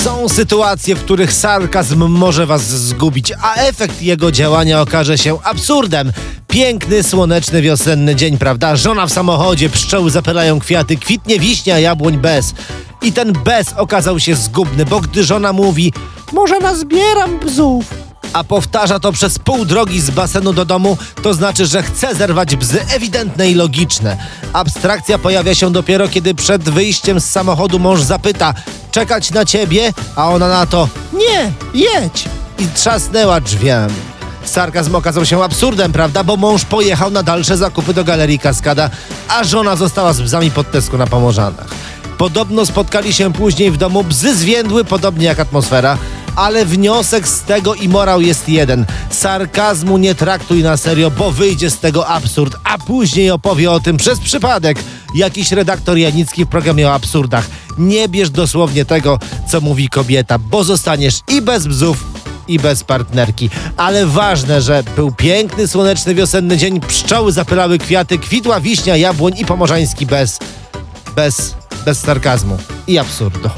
Są sytuacje, w których sarkazm może was zgubić, a efekt jego działania okaże się absurdem. Piękny, słoneczny, wiosenny dzień, prawda? Żona w samochodzie, pszczoły zapylają kwiaty, kwitnie wiśnia, jabłoń bez. I ten bez okazał się zgubny, bo gdy żona mówi może nazbieram bzów, a powtarza to przez pół drogi z basenu do domu, to znaczy, że chce zerwać bzy ewidentne i logiczne. Abstrakcja pojawia się dopiero, kiedy przed wyjściem z samochodu mąż zapyta czekać na ciebie, a ona na to nie, jedź i trzasnęła drzwiami. Sarkazm okazał się absurdem, prawda? Bo mąż pojechał na dalsze zakupy do galerii Kaskada, a żona została z bzami pod Tesco na Pomorzanach. Podobno spotkali się później w domu, bzy zwiędły podobnie jak atmosfera, ale wniosek z tego i morał jest jeden. Sarkazmu nie traktuj na serio, bo wyjdzie z tego absurd, a później opowie o tym przez przypadek jakiś redaktor Janicki w programie o absurdach. Nie bierz dosłownie tego, co mówi kobieta, bo zostaniesz i bez bzów, i bez partnerki. Ale ważne, że był piękny, słoneczny, wiosenny dzień, pszczoły zapylały kwiaty, kwitła wiśnia, jabłoń i pomorzański bez, bez, bez sarkazmu i absurdu.